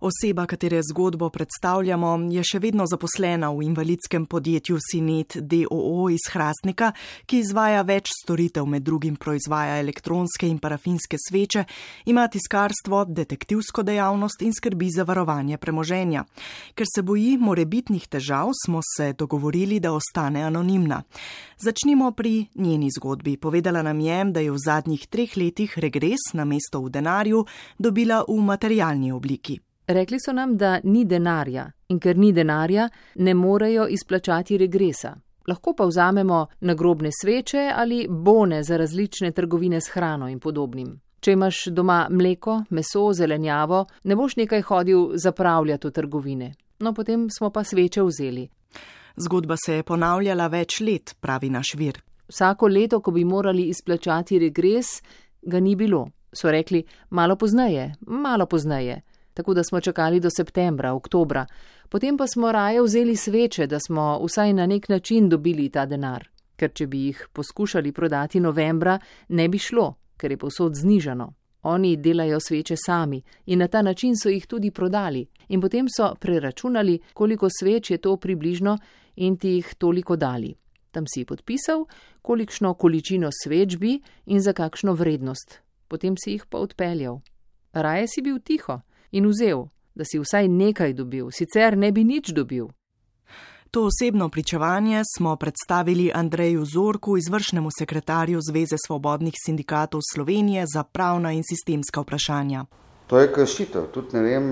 Oseba, katere zgodbo predstavljamo, je še vedno zaposlena v invalidskem podjetju Sinet DOO iz Hrastnika, ki izvaja več storitev, med drugim proizvaja elektronske in parafinske sveče, ima tiskarstvo, detektivsko dejavnost in skrbi za varovanje premoženja. Ker se boji morebitnih težav, smo se dogovorili, da ostane anonimna. Začnimo pri njeni zgodbi. Povedala nam je, da je v zadnjih treh letih regres na mesto v denarju dobila v materialni obliki. Rekli so nam, da ni denarja in ker ni denarja, ne morejo izplačati regresa. Lahko pa vzamemo nagrobne sveče ali bone za različne trgovine s hrano in podobnim. Če imaš doma mleko, meso, zelenjavo, ne boš nekaj hodil zapravljati v trgovine. No, potem smo pa sveče vzeli. Zgodba se je ponavljala več let, pravi naš vir. Vsako leto, ko bi morali izplačati regres, ga ni bilo. So rekli, malo pozneje, malo pozneje tako da smo čakali do septembra, oktobra, potem pa smo raje vzeli sveče, da smo vsaj na nek način dobili ta denar, ker če bi jih poskušali prodati novembra, ne bi šlo, ker je posod znižano. Oni delajo sveče sami in na ta način so jih tudi prodali in potem so preračunali, koliko sveč je to približno in ti jih toliko dali. Tam si podpisal, kolikšno količino sveč bi in za kakšno vrednost. Potem si jih pa odpeljal. Raje si bil tiho in vzel, da si vsaj nekaj dobil, sicer ne bi nič dobil. To osebno pričevanje smo predstavili Andreju Zorku, izvršnemu sekretarju Zveze svobodnih sindikatov Slovenije za pravna in sistemska vprašanja. To je kršitev. Tudi ne vem,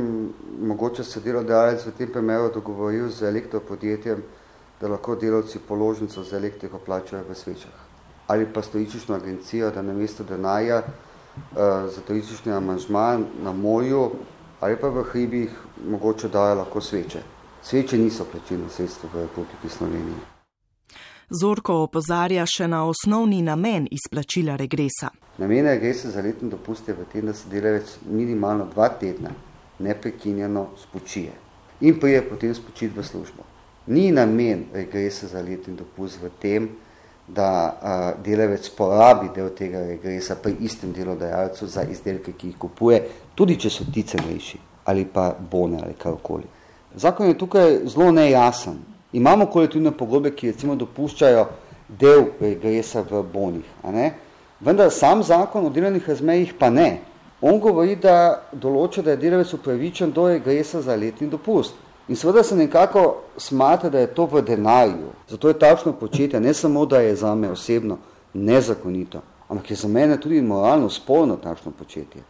mogoče se delodajalec v tem primeru dogovoril z elektropodjetjem, da lahko delavci položnico za elektriko plačajo v svečah. Ali pa stojičično agencijo, da namesto denarja uh, za turistični aranžma na morju ali pa v hribih mogoče dajo lahko sveče. Sveče niso plačilno sredstvo v Republiki Sloveniji. Zorko opozarja še na osnovni namen izplačila regresa. Namen regresa za letni dopust je v tem, da se delavec minimalno dva tedna neprekinjeno spočije in prije potem spočiti v službo. Ni namen regresa za letni dopust v tem, da a, delavec porabi del tega regresa pri istem delodajalcu za izdelke, ki jih kupuje, tudi če so ti cenejši ali pa bone ali karkoli. Zakon je tukaj zelo nejasen. Imamo kolektivne pogodbe, ki recimo dopuščajo del regresa v bonih, a ne? vendar sam zakon o delovnih razmejih pa ne. On govori, da določa, da je delavec upravičen do regresa za letni dopust. In seveda se nekako smatra, da je to v denarju. Zato je takšno početje ne samo, da je za me osebno nezakonito, ampak je za mene tudi moralno sporno takšno početje.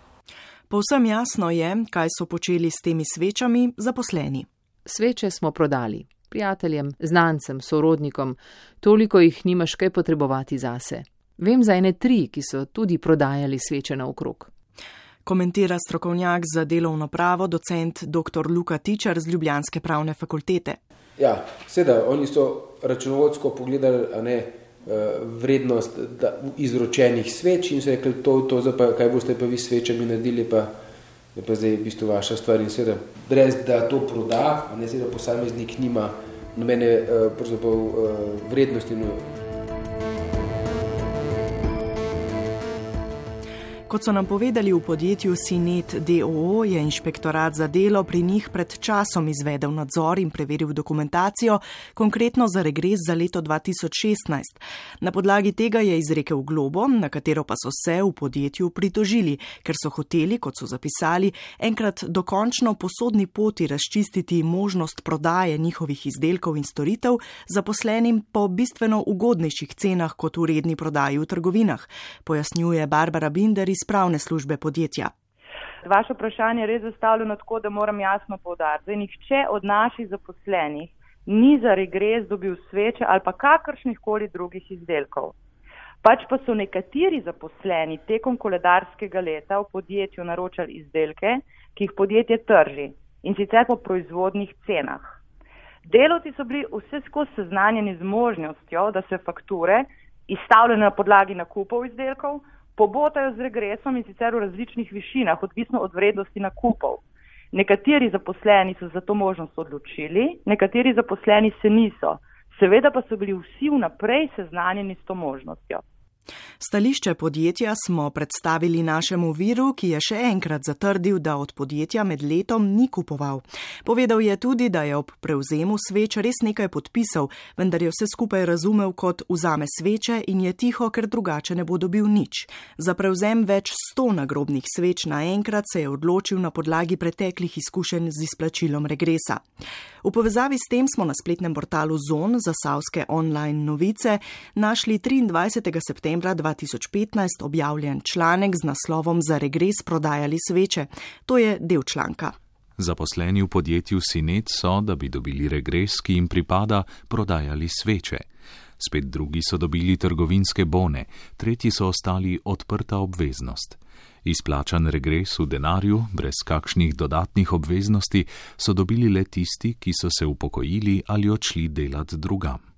Povsem jasno je, kaj so počeli s temi svečami zaposleni. Sveče smo prodali prijateljem, znancem, sorodnikom, toliko jih nimaš kaj potrebovati zase. Vem za ene tri, ki so tudi prodajali sveče naokrog komentira strokovnjak za delovno pravo, docent dr. Luka Tičar z Ljubljanske pravne fakultete. Ja, seveda, oni so računovodsko pogledali ne, eh, vrednost izročenih sveč in so rekli, to, to pa, kaj boste pa vi svečami naredili, pa je pa zdaj v bistvu vaša stvar in seveda, brez da to proda, ne seveda posameznik nima nobene eh, eh, vrednosti. No, Kot so nam povedali v podjetju Sinet DOO, je inšpektorat za delo pri njih pred časom izvedel nadzor in preveril dokumentacijo, konkretno za regres za leto 2016. Na podlagi tega je izrekel globo, na katero pa so se v podjetju pritožili, ker so hoteli, kot so zapisali, enkrat dokončno po sodni poti razčistiti možnost prodaje njihovih izdelkov in storitev zaposlenim po bistveno ugodnejših cenah kot v redni prodaji v trgovinah, pojasnjuje Barbara Binder iz pravne službe podjetja. Vaše vprašanje je res zastavljeno tako, da moram jasno povdariti, da nihče od naših zaposlenih ni za regres dobil sveče ali pa kakršnih koli drugih izdelkov. Pač pa so nekateri zaposleni tekom koledarskega leta v podjetju naročali izdelke, ki jih podjetje trži in sicer po proizvodnih cenah. Delovci so bili vse skozi seznanjeni z možnostjo, da se fakture izstavljene na podlagi nakupov izdelkov pobotajo z regresom in sicer v različnih višinah, odvisno od vrednosti nakupov. Nekateri zaposleni so za to možnost odločili, nekateri zaposleni se niso. Seveda pa so bili vsi vnaprej seznanjeni s to možnostjo. Stališče podjetja smo predstavili našemu viru, ki je še enkrat zatrdil, da od podjetja med letom ni kupoval. Povedal je tudi, da je ob prevzemu sveč res nekaj podpisal, vendar je vse skupaj razumel kot vzame sveče in je tiho, ker drugače ne bo dobil nič. Za prevzem več sto nagrobnih sveč naenkrat se je odločil na podlagi preteklih izkušenj z izplačilom regresa. V povezavi s tem smo na spletnem portalu Zon za savske online novice našli 23. septembra 2015 objavljen članek z naslovom Za regres prodajali sveče. To je del članka. Zaposleni v podjetju Sinet so, da bi dobili regres, ki jim pripada, prodajali sveče. Spet drugi so dobili trgovinske bone, tretji so ostali odprta obveznost. Izplačan regres v denarju, brez kakšnih dodatnih obveznosti, so dobili le tisti, ki so se upokojili ali odšli delati drugam.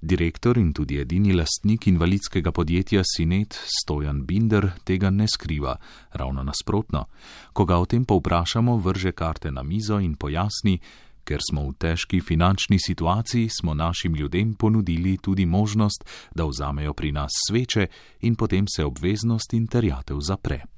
Direktor in tudi edini lastnik invalidskega podjetja Sinet Stojan Binder tega ne skriva, ravno nasprotno. Ko ga o tem povprašamo, vrže karte na mizo in pojasni, ker smo v težki finančni situaciji, smo našim ljudem ponudili tudi možnost, da vzamejo pri nas sveče in potem se obveznost in terjatev zapre.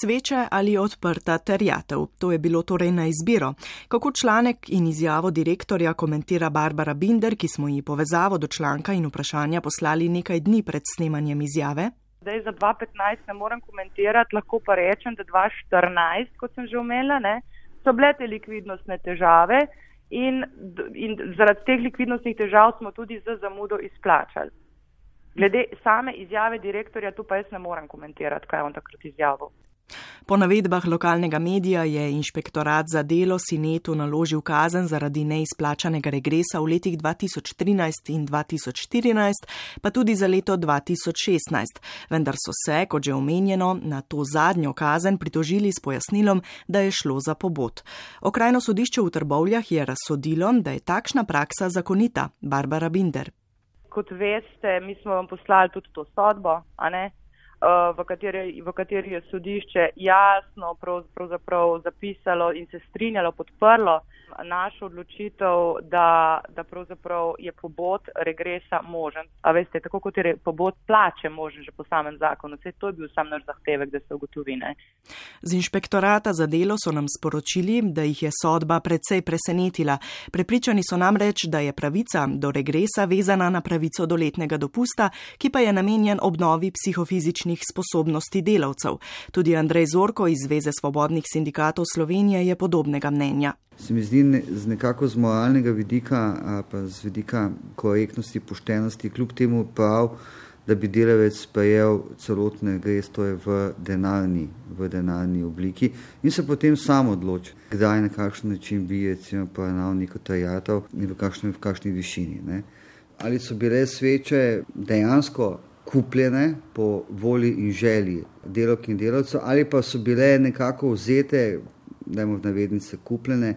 Sveče ali odprta terjatev, to je bilo torej na izbiro. Kako članek in izjavo direktorja komentira Barbara Binder, ki smo ji povezavo do članka in vprašanja poslali nekaj dni pred snemanjem izjave? Zdaj za 2015 ne morem komentirati, lahko pa rečem, da 2014, kot sem že omenila, ne, so bile te likvidnostne težave in, in zaradi teh likvidnostnih težav smo tudi z zamudo izplačali. Glede same izjave direktorja, tu pa jaz ne morem komentirati, kaj je on takrat izjavil. Po navedbah lokalnega medija je inšpektorat za delo Sinetu naložil kazen zaradi neizplačanega regresa v letih 2013 in 2014, pa tudi za leto 2016. Vendar so se, kot že omenjeno, na to zadnjo kazen pritožili s pojasnilom, da je šlo za pobot. Okrajno sodišče v Trbovljah je razsodilo, da je takšna praksa zakonita. Barbara Binder. Kot veste, mi smo vam poslali tudi to sodbo, ne? v kateri, v kateri je sodišče jasno pravzaprav zapisalo in se strinjalo, podprlo našo odločitev, da, da pravzaprav je pobot regresa možen. A veste, tako kot je pobot plače možen že po samem zakonu, vse to je bil sam naš zahtevek, da se ugotovi. Ne? Z inšpektorata za delo so nam sporočili, da jih je sodba predvsej presenetila. Prepričani so namreč, da je pravica do regresa vezana na pravico do letnega dopusta, ki pa je namenjen obnovi psihofizičnih sposobnosti delavcev. Tudi Andrej Zorko iz Zveze svobodnih sindikatov Slovenije je podobnega mnenja. Se mi zdi ne, z nekako z moralnega vidika, pa z vidika korektnosti, poštenosti, kljub temu prav, da bi delavec sprejel celotne grez, to je v denarni, v denarni obliki in se potem sam odloči, kdaj na kakšen način bi recimo poravnal neko tajatov in v kakšni, v kakšni višini. Ne. Ali so bile sveče dejansko kupljene po volji in želji delovk in delavcev, ali pa so bile nekako vzete dajmo v navednice, kupljene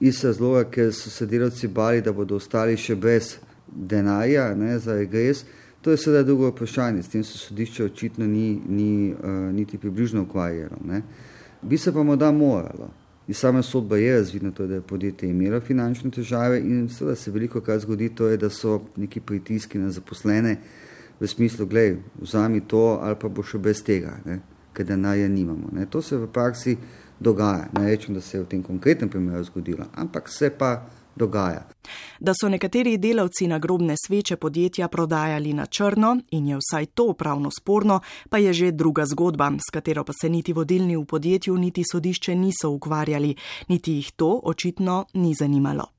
iz razloga, ker so se delavci bali, da bodo ostali še brez denarja ne, za regres. To je seveda drugo vprašanje, s tem se sodišče očitno ni, ni uh, niti približno ukvarjalo. Ne. Bi se pa morda moralo. Iz same sodbe je razvidno, to, da je podjetje imelo finančne težave in seveda se veliko kar zgodi, to je, da so neki pritiski na zaposlene v smislu, gledaj, vzami to ali pa bo še brez tega, ker denarja nimamo. Ne. To se v praksi dogaja. Ne rečem, da se je v tem konkretnem primeru zgodilo, ampak se pa dogaja. Da so nekateri delavci na grobne sveče podjetja prodajali na črno in je vsaj to pravno sporno, pa je že druga zgodba, s katero pa se niti vodilni v podjetju, niti sodišče niso ukvarjali, niti jih to očitno ni zanimalo.